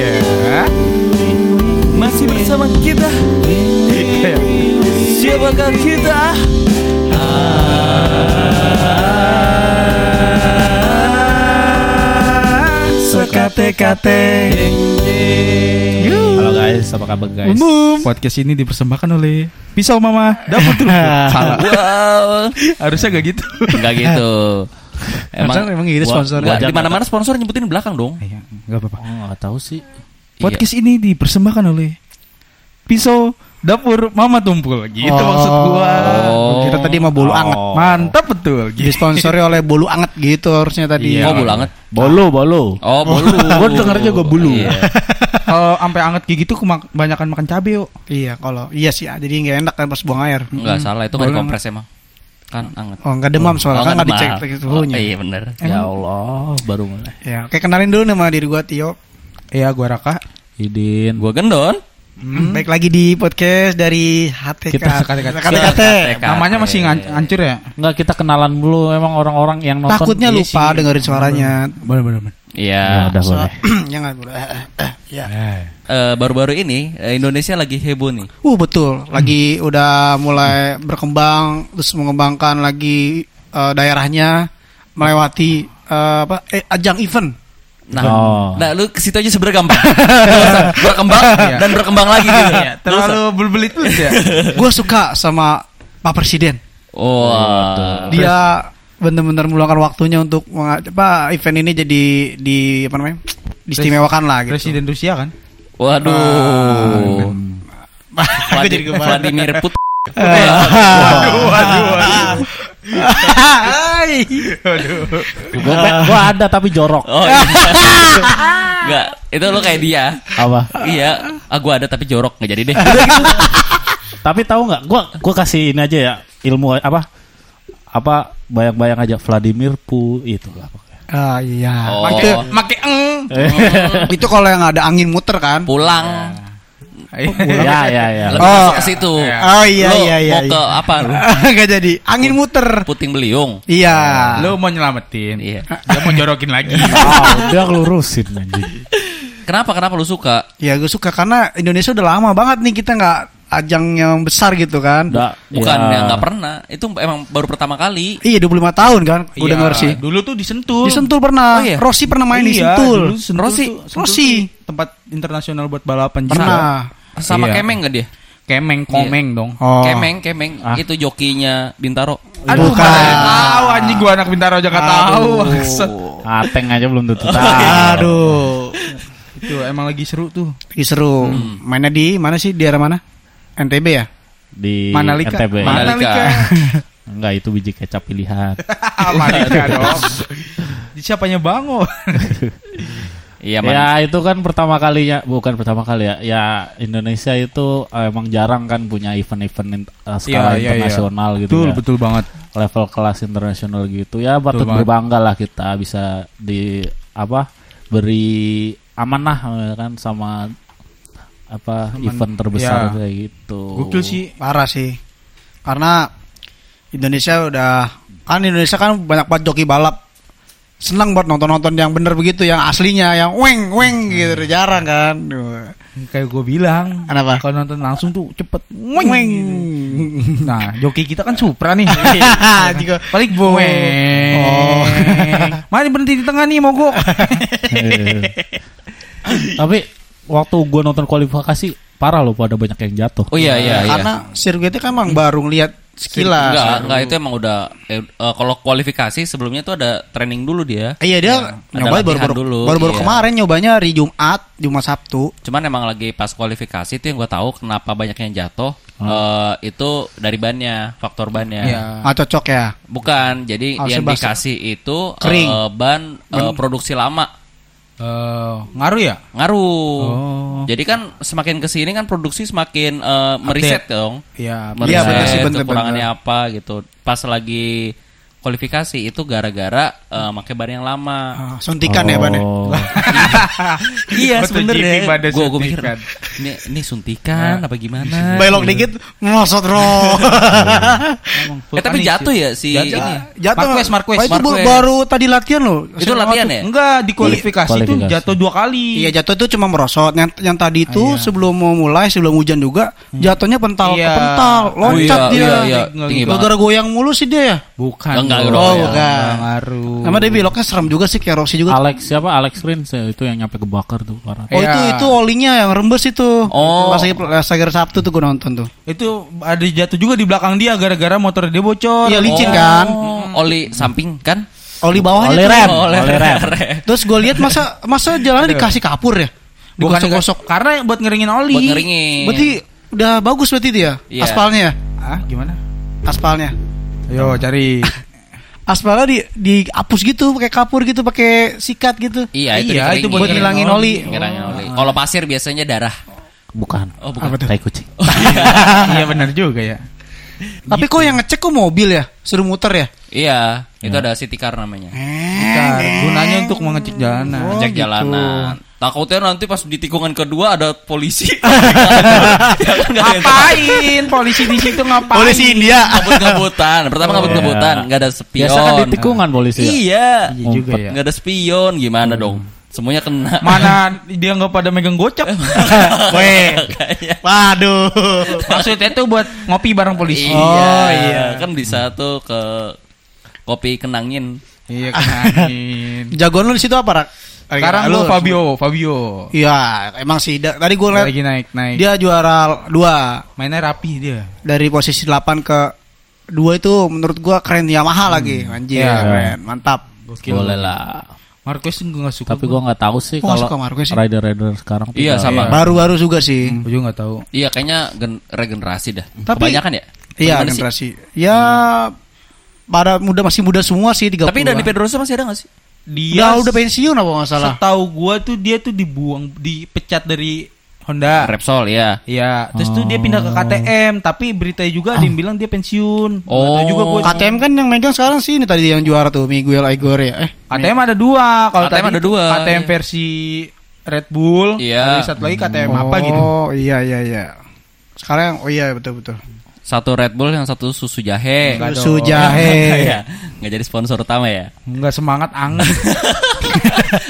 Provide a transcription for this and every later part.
Iya. Masih bersama kita Siapakah kita? Sekate-kate Halo guys, apa kabar guys? Podcast ini dipersembahkan oleh Pisau Mama Dapur. Salah. Wow Harusnya gak gitu. Enggak gitu Emang emang gitu Gua- sponsornya. gua- Di mana-mana sponsor nyebutin di belakang dong Iya, Gak apa-apa. Oh, nggak tahu sih. Podcast ini dipersembahkan oleh Pisau Dapur Mama Tumpul. Gitu Oh. maksud gua. Oh. Kita tadi mah bolu anget. Mantap betul. Gitu. Disponsori oleh bolu anget gitu harusnya tadi. Iya. Oh bulu anget Bolu, bolu. Oh bulu Gua dengernya gua bulu. Iya. Kalau sampai anget kayak gitu kebanyakan makan cabe yuk. Iya, kalau iya sih, jadi nggak enak kan pas buang air. Enggak salah itu kan kompres emang Kan anget Oh, nggak demam soalnya Oh, kan nggak nggak dicek suhunya. Oh, Iya bener Ya Allah, baru mulai. Ya, oke kenalin dulu nama diri gua Tio. Iya, gua Raka. Idin. Gua gendon Hmm. Baik lagi di podcast dari HTK. Kita. KTKT. KTKT. Namanya masih hancur ya? Enggak kita kenalan dulu emang orang-orang yang nonton. Takutnya lupa dengerin suaranya. Bener. bener. Iya Ya, udah boleh. Jangan bro. Eh, eh, eh, Ya. Eh, Baru-baru ini eh, Indonesia lagi heboh nih Uh betul, lagi udah mulai berkembang terus mengembangkan lagi eh, daerahnya melewati eh, apa eh, ajang event. Nah, Oh. nah lu ke situ aja sebenarnya gampang. Berkembang Iya. dan berkembang lagi gitu. Iya, terlalu berbelit belit ya. Gue suka sama Pak Presiden. Wah. Dia benar-benar meluangkan waktunya untuk apa event ini jadi di apa namanya? diistimewakan lah gitu. Presiden Rusia kan? Waduh. Aku jadi. Vladimir Putin. Waduh, waduh, waduh. Hai. Gua, gua ada tapi jorok. Oh iya. Enggak, itu lu kayak dia. Apa? Iya, ah gua ada tapi jorok nggak jadi deh. Tapi tahu nggak? Gua gua kasih ini aja ya ilmu apa? Apa bayang-bayang aja Vladimir Pu itu lah pokoknya. Ah iya. Oh. Itu Make eng. itu kalau yang ada angin muter kan. Pulang. ya ya ya. Lebih Oh. ke situ. Oh iya iya iya. Mau ke apa lu? Enggak jadi. Angin muter. Puting beliung. Iya. Lu mau nyelamatin. Iya. Dia mau jorokin lagi. Wow, dia ngelurusin anjing. Kenapa kenapa lu suka? Ya gue suka karena Indonesia udah lama banget nih kita nggak ajang yang besar gitu kan. Udah, Bukan ya. yang nggak pernah. Itu emang baru pertama kali. Iya 25 tahun kan. Gue Iya, denger sih. Dulu tuh disentul. Di Sentul pernah. Oh, iya? Rossi pernah main di Iya, Sentul. dulu Sentul Rossi. tuh- Sentul Rossi. tuh tempat internasional buat balapan juga. Pernah. Sama Iya. Kemeng nggak dia? Kemeng, komeng dong. Oh. Kemeng, Kemeng. Ah. Itu jokinya Bintaro. Aduh, Bukan. tahu anjing gua anak Bintaro aja gak tahu. Ateng aja belum tentu tahu. Aduh. Itu emang lagi seru tuh. Lagi seru. Mainnya di mana sih? Di daerah mana? NTB ya? Di Manalika. NTB. Manalika. Enggak itu biji kecap pilihan. Malika dong. Di siapanya Bango? Iya, ya itu kan pertama kalinya bukan pertama kali ya. Ya Indonesia itu eh, emang jarang kan punya event-event in- eh, skala Iya, iya, iya. internasional gitu betul, ya. betul banget. Level kelas internasional gitu. Ya patut berbangga lah kita bisa di apa beri amanah eh, kan sama apa event terbesar Ya. kayak gitu. Gokil sih. Parah sih. Karena Indonesia udah kan Indonesia kan banyak banget joki balap. Senang buat nonton-nonton yang bener begitu, yang aslinya, yang weng weng gitu, jarang kan. Kayak gue bilang. Kenapa? Kalau nonton langsung tuh cepet. Weng weng. Nah, joki kita kan Supra nih. Juga. Balik boeng. Oh. Mari berhenti di tengah nih mogok. Tapi waktu gue nonton kualifikasi parah loh pada banyak yang jatuh. Oh iya iya iya. Karena sirkuitnya kan emang baru ngeliat sekilas. Enggak, enggak itu emang udah eh, eh, kalau kualifikasi sebelumnya tuh ada training dulu dia. Iya dia Ada nyoba latihan baru-baru dulu, baru-baru iya. kemarin nyobanya hari Jumat, Jumat Sabtu. Cuman emang lagi pas kualifikasi itu yang gue tahu kenapa banyak yang jatuh eh, itu dari bannya, faktor bannya. Iya. Ah cocok ya. Bukan, jadi Oh, yang dikasih itu eh, Kering. ban eh, produksi lama. Eh, ngaruh ya? Ngaruh. Oh. Jadi kan semakin ke sini kan produksi semakin eh, meriset dong. Iya. Bener Meriset bener, kekurangannya apa gitu. Pas lagi kualifikasi itu gara-gara eh, pakai ban yang lama. Ah, suntikan ya ban ya. Oh. iya sebenarnya gue gue mikir ini ini suntikan apa gimana Belok gitu. dikit ngosot bro. eh tapi jatuh ya si ini Jatuh. Marquez, Marquez, Wah, itu Marquez. baru tadi latihan loh. Itu latihan ya? Enggak, di kualifikasi itu jatuh dua kali. Iya jatuh itu cuma merosot. Yang yang tadi itu Ah, iya. sebelum mau mulai sebelum hujan juga jatuhnya pental Iya. ke pental, loncat Oh, iya, dia. iya, iya. Tinggi banget. Gara-gara goyang mulu sih dia ya. Bukan. Enggak, enggak, Oh, ya. bukan. Ngaruh. Sama dia beloknya serem juga sih kayak Rossi juga. Alex siapa Alex Rins ya, itu yang nyampe kebakar tuh parah. Oh itu Iya. itu olinya yang rembes itu. Oh. Pas lagi pas lagi hari Sabtu tuh gue nonton tuh. Itu ada jatuh juga di belakang dia gara-gara motor dia bocor. Iya licin kan. Oh, oli samping kan Oli bawahnya tuh. rem, Oh, oleh rem. Terus gue lihat masa masa jalannya dikasih kapur ya. Bukan Digosok-gosok. Karena buat ngeringin oli. buat ngeringin Berarti udah bagus berarti dia Iya. aspalnya ya? Ah, gimana? Aspalnya. Yo, cari. Aspalnya di dihapus gitu pakai kapur gitu pakai sikat gitu. iya itu Iya, itu buat ngilangin oli. Ngilangin oli kalau pasir biasanya darah Bukan. oh bukan Tai kucing. iya benar juga ya. Tapi kok yang ngecek kok mobil ya? Suruh muter ya? iya itu ada city car namanya Bentar, gunanya untuk mengecek jalanan. Oh, ngecek gitu. jalanan takutnya nanti pas di tikungan kedua ada polisi Ngapain polisi di situ ngapain? Polisi India. ngabut-ngabutan pertama ngabut-ngabutan nggak ada spion Biasa kan di tikungan polisi ya. iya Iya juga ya. nggak ada spion gimana dong semuanya kena Mana dia nggak pada megang gocap? Weh. Kayaknya. Waduh. Maksudnya tuh buat ngopi bareng polisi. iya, Oh, iya. kan bisa tuh ke kopi kenangin Iya kenangin. Jagoan lu di situ apa, Rak? Sekarang lu Fabio, Fabio. Iya, emang sih. Da- Tadi gue liat Lagi naik naik. dia juara dua mainnya rapi dia. dari posisi 8 ke dua itu menurut gua keren Yamaha lagi anjir Iya. keren mantap Boleh lah. Marquez tuh nggak suka. Tapi gua nggak tahu sih kalau rider-rider sekarang. Iya, sama. baru-baru juga sih Gue juga nggak tahu. iya kayaknya gen- regenerasi dah Tapi- kebanyakan ya iya Gimana sih? generasi ya pada muda masih muda semua sih 30 tapi Dani Pedrosa masih ada gak sih Dia udah udah pensiun apa nggak salah Setahu gua tuh dia tuh dibuang, dipecat dari Honda. Repsol ya Iya, terus tuh dia pindah ke KTM, tapi beritanya juga ada yang bilang dia pensiun. Oh. juga gua. KTM kan yang megang sekarang sih ini tadi yang juara tuh Miguel Igor ya eh KTM ada dua. Kalau KTM tadi ada dua, KTM iya. versi Red Bull. Iya. Satu lagi KTM apa gitu. oh iya iya iya sekarang oh iya betul betul satu Red Bull yang satu susu jahe Enggak susu dong. jahe ya nggak jadi sponsor utama ya Enggak semangat anget.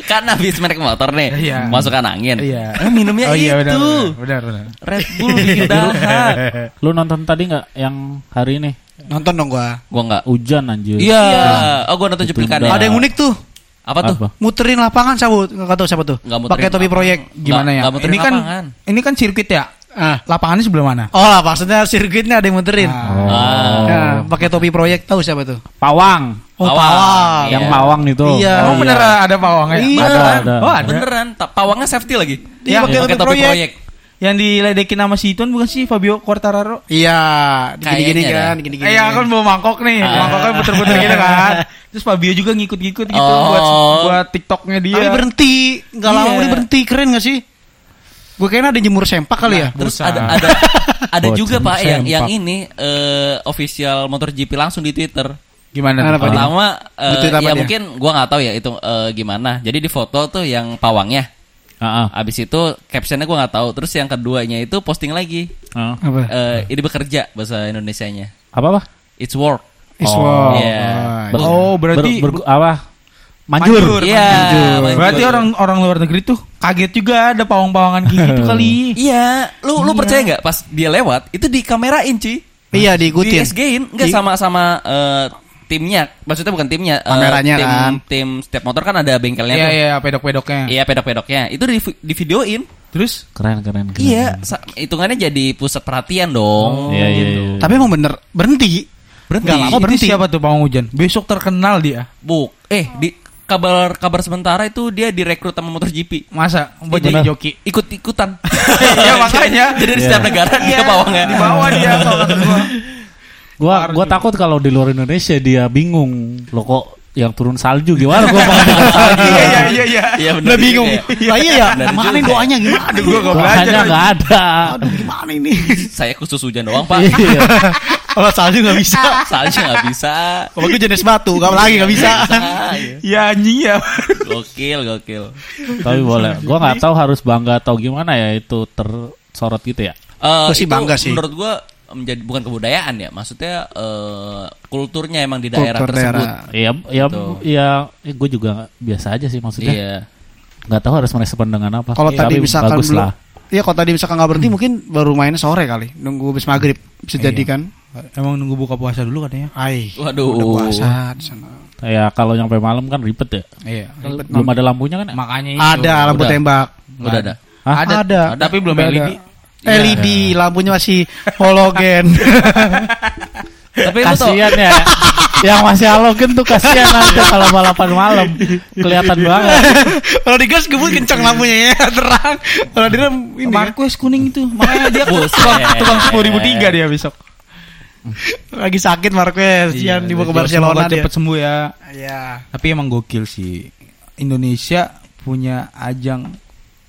kan habis merek motor nih Iya. masukkan angin Iya. Eh, minumnya oh iya benar. itu Benar benar. Red Bull bikin dahar Lu nonton tadi nggak yang hari ini? nonton dong gua gua nggak Hujan anjir. iya oh gua nonton Ditunda. ada yang unik tuh apa tuh Apa? muterin lapangan sabut nggak tahu siapa tuh Nggak muterin pakai topi proyek Gimana Nggak- ya? nggak muterin ini kan lapangan. ini kan sirkuit ya. Ah Lapangannya sebelah mana? oh lah maksudnya sirkuitnya ada yang muterin Ah. Oh. Nah, pakai topi proyek tahu siapa tuh Pawang. oh Pawang. pawang Iya. Yang pawang itu. Iya. Emang bener ada pawangnya? Iya. Ada, ada. Oh ada. beneran Ta- pawangnya safety lagi Iya, pakai pakai topi proyek. proyek Yang diledekin sama si Ituan bukan sih Fabio Quartararo? iya gini-gini kan gini-gini Eh, ya kan bawa mangkok nih, Ah. mangkoknya puter-puter gitu kan. Terus Fabio juga ngikut-ngikut gitu Oh. buat buat TikToknya dia. tapi berhenti nggak lama Iya. dia berhenti keren gak sih gue kayaknya ada jemur sempak kali ya Terus Busa. ada ada ada Bocor juga Pak yang sempak. yang ini eh official MotoGP langsung di Twitter. Gimana? Dia? Pertama apa ya dia? mungkin gua nggak tahu ya itu eh, gimana. Jadi di foto tuh yang pawangnya. Ah, ah. Abis itu captionnya gua nggak tahu. Terus yang keduanya itu posting lagi. Ah. apa Eh ini bekerja bahasa Indonesianya. Apa apa? It's work. Is Oh. wow. Iya. Ber- Oh, berarti- ber- ber- apa? Manjur. Manjur. Iya. manjur. Berarti orang orang luar negeri tuh kaget juga ada pawang-pawangan kayak gitu kali. Iya, lu lu percaya nggak pas dia lewat itu dikamerain cuy. iya diikutin Di SG-in enggak Di- sama sama eh, timnya. Maksudnya bukan timnya, eh, Kameranya tim, kan. tim setiap motor kan ada bengkelnya Iya tuh. iya pedok-pedoknya. Iya, pedok-pedoknya. Itu di di videoin. Terus Keren keren. keren. Iya, hitungannya jadi pusat perhatian dong. Iya iya. iya. tapi emang bener berhenti Berhenti. Nggak lama itu berhenti siapa tuh pawang hujan? Besok terkenal dia. Buk. Eh, di kabar kabar sementara itu dia direkrut sama MotoGP. Masa buat jadi joki? Ikut-ikutan. Iya makanya. Jadi di setiap negara dia pawangnya. Di bawah dia kalau kata gua. Gua gua takut kalau di luar Indonesia dia bingung. Lo kok yang turun salju gimana gua mau salju Iya iya iya iya. Iya. Udah bingung. juga. Lah iya ya, mana nih doanya gimana? Aduh gua gak Doanya belajar. nggak ada Aduh gimana ini? Saya khusus hujan doang, Pak. Iya. Kalau salju nggak bisa. Salju nggak bisa. Kalau gue jenis batu, gak lagi nggak bisa. iya. Ya anjing ya. Gokil, gokil. tapi boleh gua nggak tahu harus bangga atau gimana ya itu tersorot gitu ya Eh, sih itu bangga sih. Menurut gua menjadi bukan kebudayaan ya, maksudnya eh, kulturnya emang di daerah Kultur tersebut. daerah. Iya, ya, Gitu. ya, gue juga biasa aja sih maksudnya. Iya. Nggak tahu harus merespon dengan apa. Kalau tadi Tapi misalkan bagus belum, lah. Iya kalau tadi misalkan nggak berhenti mungkin baru mainnya sore kali, nunggu habis maghrib bisa Iya. jadi kan. Emang nunggu buka puasa dulu katanya. Ai, Waduh. udah puasa di sana. Ya kalau nyampe malam kan ribet ya. Iya. Belum ada lampunya kan? Makanya itu. Ada lampu Udah. tembak. Udah ada. Hah? Ada. Ada. Tapi belum Ada. LED. LED lampunya masih halogen. Tapi Kasian ya. yang masih halogen tuh kasihan nanti kalau balapan malam. Kelihatan banget. Kalau di gas gebut kencang lampunya ya, terang. Kalau di dalam ini kan, Marquez kuning itu. Makanya dia tukang, tukang sepuluh ribu tiga dia besok. lagi sakit Marquez, Iya, yang dibawa ke Barcelona dia. cepet sembuh ya. Iya. Tapi emang gokil sih. Indonesia punya ajang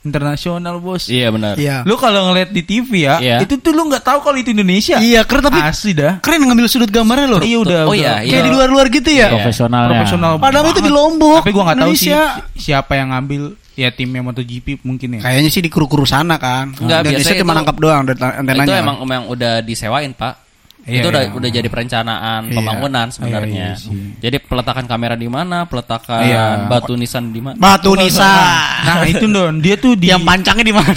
internasional bos. Iya benar. Iya. Lu kalau ngeliat di TV ya, Iya. itu tuh lu nggak tahu kalau itu Indonesia. Iya, keren tapi Asli dah. keren ngambil sudut gambarnya loh. Iya udah. Oh udah. iya, Kayak di luar-luar gitu ya. Profesionalnya. Profesional. Padahal itu di. Lombok, Tapi gua nggak tahu sih siapa yang ngambil ya timnya MotoGP mungkin ya. Kayaknya sih di kru-kru sana kan. Enggak, Indonesia biasanya cuma nangkap doang dari antenanya. Itu emang emang udah disewain, Pak. Iya, itu udah iya. udah jadi perencanaan Iya. pembangunan sebenarnya. Iya, iya jadi peletakan kamera di mana, peletakan Iya. batu nisan di mana. Batu Nisa. Nah itu don, dia tuh di yang pancangnya di mana?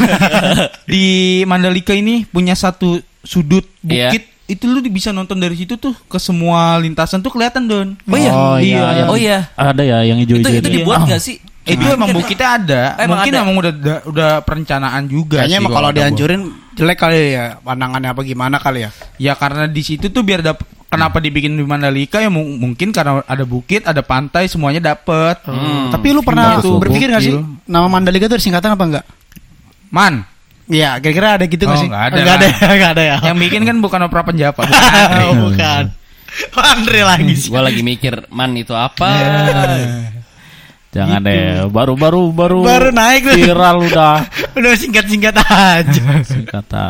di Mandalika ini punya satu sudut Iya. bukit. Itu lu bisa nonton dari situ tuh ke semua lintasan tuh kelihatan don. Oh iya? Oh iya. Iya. yang- Oh iya. Ada ya yang Itu hijau-hijau itu itu. dibuat Iya. nggak sih? Itu emang bukitnya ada. Emang Mungkin ada. emang udah udah, udah perencanaan juga. Kayaknya emang kalau dihancurin jelek kali ya pandangannya apa gimana kali ya. Ya karena di situ tuh biar dap kenapa dibikin di Mandalika ya mu- mungkin karena ada bukit, ada pantai, semuanya dapet. Hmm. Tapi lu pernah Gitu. berpikir gak sih nama Mandalika itu ada singkatan apa enggak? Man, Iya, kira-kira ada gitu nggak Oh, sih? nggak ada Nggak ada, lah. nggak ada ya. yang bikin kan bukan opera penjapa, bukan Andre. Oh, bukan. Andre lagi sih. Gua lagi mikir, man itu apa? Jangan Gitu. deh. Baru-baru baru Baru naik tuh. viral udah. Udah singkat-singkat aja. Kata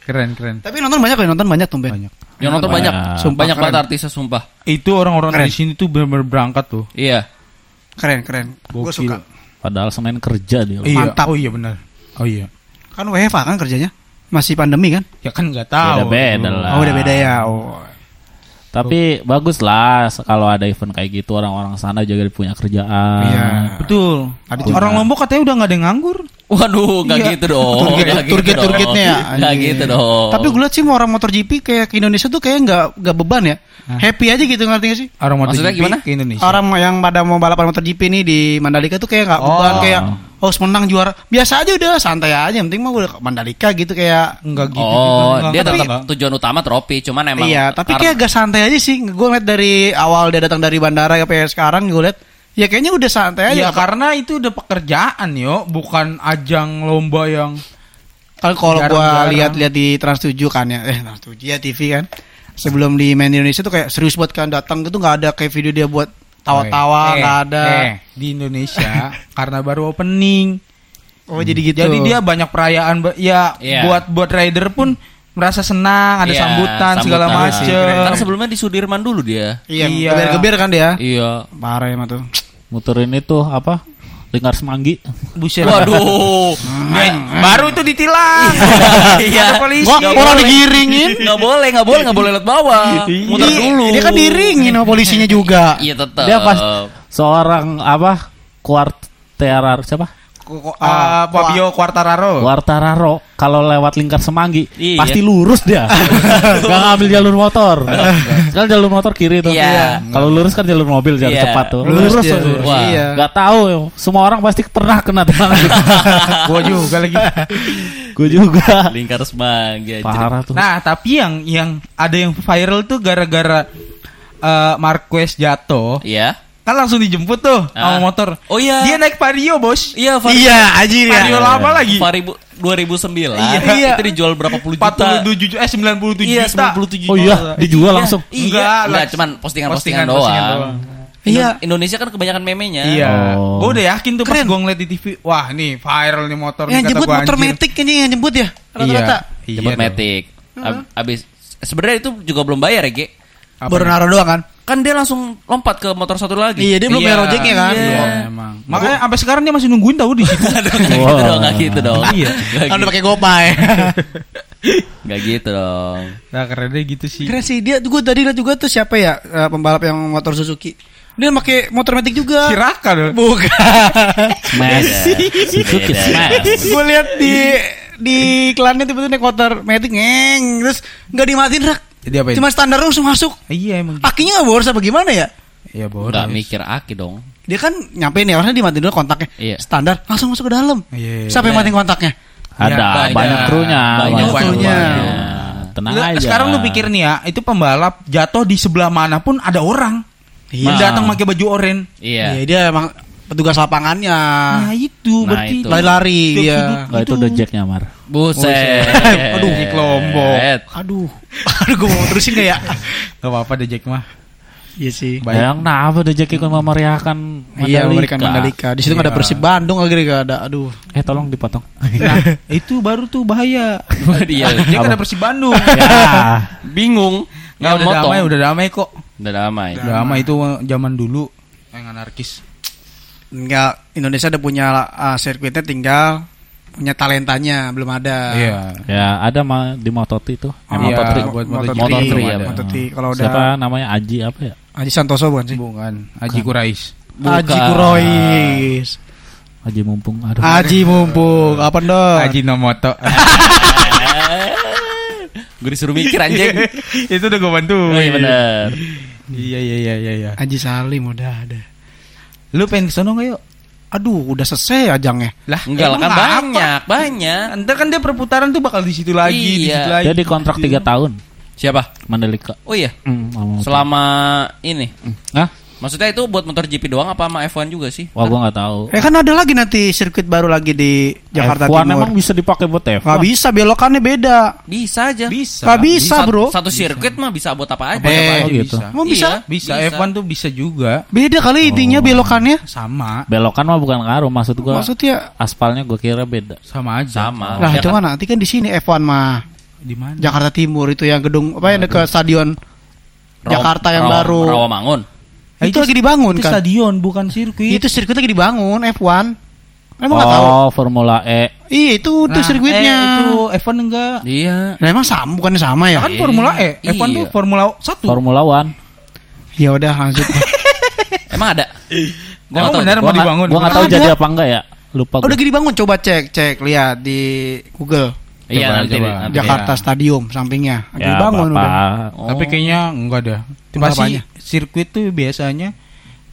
Keren, keren. Tapi nonton banyak kok, nonton banyak tuh, Ben. Banyak. Yang nonton banyak, Banyak. sumpah banyak banget artisnya sumpah. Itu orang-orang di sini tuh benar-benar berangkat tuh. Iya. Keren, keren. Gue suka. padahal Senin kerja dia. Iya. Mantap. Oh iya benar. Oh iya. Kan WFA kan kerjanya. Masih pandemi kan? Ya kan nggak tahu. Beda-beda lah. Oh, udah beda ya. Oh. Tapi bagus lah kalau ada event kayak gitu orang-orang sana juga punya kerjaan. Iya. Betul. Orang Lombok katanya udah nggak ada yang nganggur. Waduh, gak Iya. gitu dong. Nggak gitu dong. turgetnya ya, Nggak anjing. gitu dong. Tapi gue liat sih mau orang MotoGP kayak ke Indonesia tuh kayak nggak nggak beban ya. Happy aja gitu ngerti gak sih? Orang Maksudnya MotoGP gimana? ke Indonesia. Orang yang pada mau balapan MotoGP ini di Mandalika tuh kayak nggak beban Oh. kayak harus menang juara. Biasa aja udah santai aja. Yang penting mah udah ke Mandalika gitu kayak enggak gitu. Oh, juga. dia tetap tujuan utama trofi, cuman emang iya, tapi kayak agak santai aja sih. Gue ngeliat dari awal dia datang dari bandara sampai sekarang gue liat ya kayaknya udah santai aja. Ya karena itu udah pekerjaan yo, bukan ajang lomba yang Kan kalau gua lihat-lihat di Trans 7 kan ya, eh Trans 7 ya TV kan. Sebelum di main di Indonesia tuh kayak serius buat kan datang gitu nggak ada kayak video dia buat tawa-tawa Eh, nggak ada. eh, di Indonesia karena baru opening. Oh jadi gitu. Jadi dia banyak perayaan ya Iya. buat buat rider pun merasa senang, ada Iya, sambutan, segala sambutan. macem. Kan sebelumnya di Sudirman dulu dia. iya, Iya. geber-geber kan dia. Iya. Parah emang tuh. Muterin itu apa? Lingkar Semanggi. Buset. Waduh. Eh, baru itu ditilang. Iya. Ada polisi. Nggak orang boleh. digiringin. Nggak boleh, nggak boleh, nggak boleh lewat bawah. Muter Dia- dulu. Dia kan diringin sama polisinya juga. Iya tetap. Dia pas seorang apa? Kuarterar siapa? Kok- ah, Fabio Quartararo. Quartararo kalau lewat lingkar semanggi Iya. pasti lurus dia. Gak ngambil jalur motor. Kan jalur motor kiri tuh. Iya. Kalau lurus kan jalur mobil jalur Iya. cepat tuh. Lurus Lurus, tuh. Wah. Iya. Gak tahu semua orang pasti pernah kena tilang. Gua juga lagi. Gue juga. lingkar semanggi. Parah tuh. Nah, tapi yang yang ada yang viral tuh gara-gara eh, Marquez jatuh. Iya. Kan langsung dijemput tuh Ah. sama motor. Oh iya. Dia naik Vario, Bos. Iya, Far- Iya, anjir ya. Vario lama lagi. Faribu 2009 Iya. itu dijual berapa puluh juta 47 eh 97 iya juta. 97 Oh iya, dijual langsung. iya Enggak, enggak lah. cuman postingan-postingan doang. doang. Iya. Indonesia kan kebanyakan memenya. Iya. Oh. Gue udah yakin tuh pas Keren. gue ngeliat di TV. Wah nih viral nih motor Yang nih kata jemput motor metik ini yang jemput ya rata-rata. Iya. Jemput metik. Ab- Abis sebenarnya itu juga belum bayar ya, Ge. Apa Baru naruh doang kan? Kan dia langsung lompat ke motor satu lagi. Iya, dia belum bayar ojeknya kan? Iya, emang. Makanya sampai sekarang dia masih nungguin tahu di situ. Nggak gitu Wah. dong, nggak gitu dong. Iya. Nggak Kan udah gitu. pakai gopay. Nggak gitu dong. nah, kerennya gitu sih. Keren sih dia gue tadi lihat juga tuh siapa ya eh, pembalap yang motor Suzuki. Dia pakai motor metik juga. Si Raka dong. Bukan. Smash. Suzuki. Smash. gue lihat di di iklannya tiba-tiba naik motor metik ngeng terus nggak dimatiin rak. Jadi apa ini? Cuma standar langsung masuk. Iya emang. Akinya nggak boros apa gimana ya? Iya boros. Nggak mikir aki dong. Dia kan nyampe nih harusnya dimatiin dulu kontaknya. Iya. Standar langsung masuk ke dalam. Iya. Siapa yang matiin kontaknya? Ada banyak. banyak krunya. Banyak krunya. Tenang Lu- aja. Sekarang lu pikir nih ya, itu pembalap jatuh di sebelah mana pun ada orang. Iya. Yang datang pakai baju oranye. Iya. Iya, dia emang petugas lapangannya. Nah, itu Nah, berarti itu. Lari-lari Itu- dia. Nggak, itu udah jacknya Mar. Buset. Aduh, Jack Lombok. Aduh. Aduh, gue mau terusin gak ya? Gak apa-apa deh Jack mah. Iya sih. Baik. Yang kenapa udah Jack ikut memeriahkan Iya, Mandalika? memberikan Mandalika. Di situ nggak ada Iya. Persib Bandung lagi gak ada. Aduh. Eh tolong dipotong. Nah, itu baru tuh bahaya. Dia Jack Apa? ada Persib Bandung. ya. bingung. Nggak Nggak udah motong. damai, udah damai kok. Udah damai. Udah damai itu zaman dulu yang anarkis. Enggak, Indonesia udah punya uh, sirkuitnya tinggal punya talentanya belum ada. Iya. Ya ada mah di Moto3 itu. Oh, Eh, Moto3. Iya, buat Moto3, Moto3 belum iya, ada. Moto3. Kalau udah Siapa namanya Aji apa ya? Haji Santoso bukan sih? Bukan, Haji Kurais. Haji Bukan. Kurois. Haji Mumpung. Aduh. Haji mumpung. Apa dong? Haji Nomoto. Gue disuruh mikir anjing. itu udah gue bantu. Oh, iya bener. Iya iya iya iya iya. Haji Salim udah ada. Lu pengen ke sono nggak yuk? Aduh, udah selesai ajangnya. Lah, Enggak lah kan apa? banyak, banyak. Ntar kan dia perputaran tuh bakal di situ lagi, di Iya. situ lagi. Dia di kontrak 3 tahun Siapa? Mandalika. Oh iya. Moto3. Selama ini. Hah? Maksudnya itu buat motor GP doang apa sama F1 juga sih? Wah gua nggak tahu. Eh kan ada lagi nanti sirkuit baru lagi di Jakarta F1 Timur. emang bisa dipakai buat F1. Gak bisa belokannya beda. Bisa aja. Bisa. Gak bisa, bro. Satu sirkuit mah bisa buat apa aja. Apa Eh, aja oh gitu. bisa. Emang bisa? Bisa, Bisa. F1 tuh bisa juga. Beda kali intinya Oh. belokannya. Sama, Belokan mah bukan ngaruh maksud gua. Maksudnya aspalnya gua kira beda. sama aja. Sama. Lah ya itu kan? kan nanti kan di sini F1 mah Di mana? Jakarta Timur itu yang gedung apa yang dekat stadion Rawa- Jakarta yang Rawa- baru. Rawamangun. Eh, itu, lagi dibangun Itu kan. stadion bukan sirkuit. Itu sirkuit lagi dibangun F1. Emang nggak tahu? Oh, Formula E. Iya itu itu Nah, sirkuitnya. eh, itu F1 enggak. Iya. Nah, emang sama bukannya sama ya? Kan Formula E, Iya. F1 tuh Formula 1. Formula One. Ya udah lanjut. Emang ada? Gua Emang nggak tahu. benar mau nggak- dibangun. Gua nggak tahu Ada. jadi apa enggak ya. Lupa Oh, gua. udah gini bangun coba cek cek lihat di Google Iya Coba, nanti. coba. nanti. Jakarta Stadium sampingnya lagi Ya, dibangun Bapak. udah. Oh. Tapi kayaknya enggak Pasti apanya? Sirkuit tuh biasanya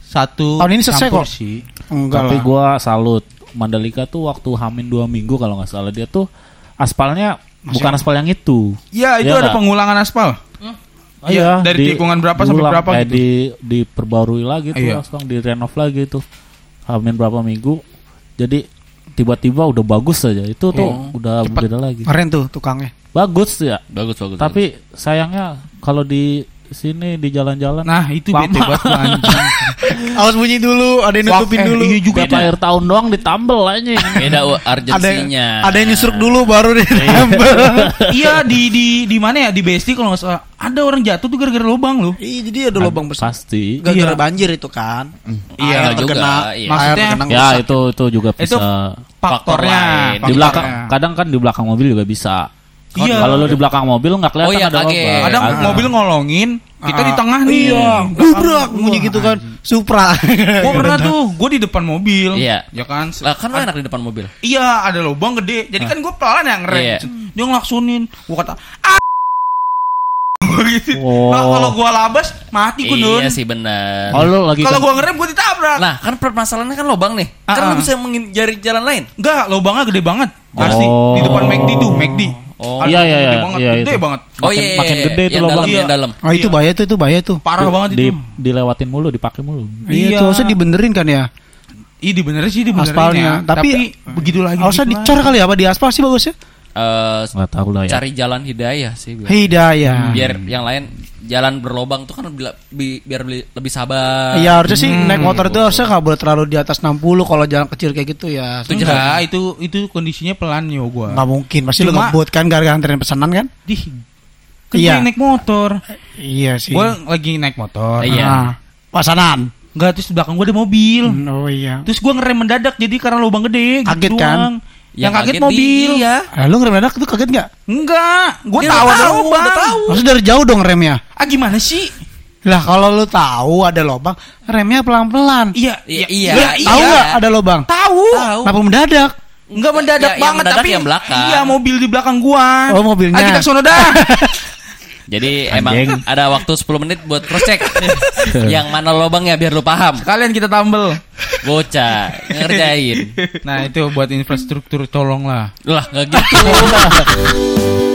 satu Tahun ini selesai kok. sih. Enggak Tapi gua salut. Mandalika tuh waktu Hamin dua minggu kalau nggak salah dia tuh aspalnya bukan aspal yang itu. Ya, itu Iya ada nggak? pengulangan aspal. Oh, Iya, dari tikungan berapa sampai berapa eh, gitu. di diperbarui lagi tuh Iya. langsung direnov lagi tuh. Hamin berapa minggu. Jadi tiba-tiba udah bagus aja. Itu tuh Oh, udah cepet. beda lagi. Keren tuh tukangnya. Bagus ya. Bagus bagus. Tapi sayangnya kalau di sini di jalan-jalan Nah, itu Lama. bete banget anjing. Awas bunyi dulu, ada yang nutupin Eh, dulu. Iya juga itu. akhir tahun doang ditambel aja. beda Ada urgensinya. ada yang nyusruk dulu baru ditambah. iya di di di mana ya di BSD kalau nggak salah ada orang jatuh tuh gara-gara lubang loh. Iya, jadi ada lubang besar. Pasti. Gara-gara Iya. banjir itu kan. Iya, Air juga, terkena, iya. Maksudnya- air Ya itu itu juga bisa. Itu Faktornya lain. di belakang faktornya. kadang kan di belakang mobil juga bisa. Iya. Kalau lu di belakang mobil nggak kelihatan Oh iya, ada kaget. lubang. Kadang Ah. mobil ngolongin, kita di Ah. tengah nih. Iya, gubrak bunyi gitu kan. Supra. Gue pernah tuh, gue di depan mobil. Iya. Ya kan. Lah kan lo enak di depan mobil. Iya, ada lubang gede. Jadi kan gue pelan yang ngerem. Iya. Dia ngelaksonin. Gue kata, ah gitu. Oh. Nah, kalau gue labas, mati gue Dun. Iya sih benar. Lu lagi Kalau kan- gue ngerem, gue ditabrak. Nah kan permasalahannya kan lobang nih. Kan Ah, lo ah. bisa menghindari jalan lain. Enggak, lubangnya gede banget. Asli, Oh. di depan McD tuh, McD. Oh. Iya, iya, gede iya, banget, iya, gede itu. banget. Oh Makin- iya, iya, makin iya. gede tuh yang lubang. dalam, Iya. yang dalam. Oh itu bahaya tuh, itu bahaya tuh. Parah banget di, itu. dilewatin mulu, dipakai mulu. Iya, Iya. tuh harusnya dibenerin kan ya Ih, dibenerin sih, dibenerin aspalnya. ya. Tapi, begitu lagi. harusnya gitu dicor kali ya apa di aspal sih bagusnya. Eh, Nggak tahu lah ya. cari jalan hidayah sih. biar- Hidayah. Biar yang lain jalan berlobang tuh kan bi- biar lebih sabar. Iya harusnya sih naik motor itu harusnya nggak boleh terlalu di atas 60 kalau jalan kecil kayak gitu ya. Itu Enggak, itu itu kondisinya pelan yo gua. Nggak mungkin, pasti lu Cuma- ngebut kan gara-gara anterin pesanan kan? Dih. Kan Iya. naik motor. Iya sih. Gua lagi naik motor. Iya. Ah, pasanan. Enggak, terus belakang gua ada mobil. Hmm, Oh iya. Terus gua ngerem mendadak jadi karena lubang gede gitu Kaget kan? doang. Yang, kaget, di- mobil. Iya. Ah, lu ngerem mendadak itu kaget nggak? Enggak, gua Dia tahu tahu, lubang. udah tahu. Maksudnya dari jauh dong remnya. Ah gimana sih? Lah kalau lu tahu ada lubang, remnya pelan-pelan. Iya, Iya, iya. iya. iya. Tahu nggak ada lubang? Tahu. Tahu. Kenapa mendadak? Enggak mendadak Ya, yang banget mendadak tapi yang belakang. Iya, mobil di belakang gua. Oh, mobilnya. Ah, kita ke sono dah. Jadi Anjing. emang ada waktu 10 menit buat cross check. yang mana lubangnya biar lu paham. Kalian kita tambel. Bocah ngerjain. Nah, itu buat infrastruktur tolong lah. Lah nggak gitu.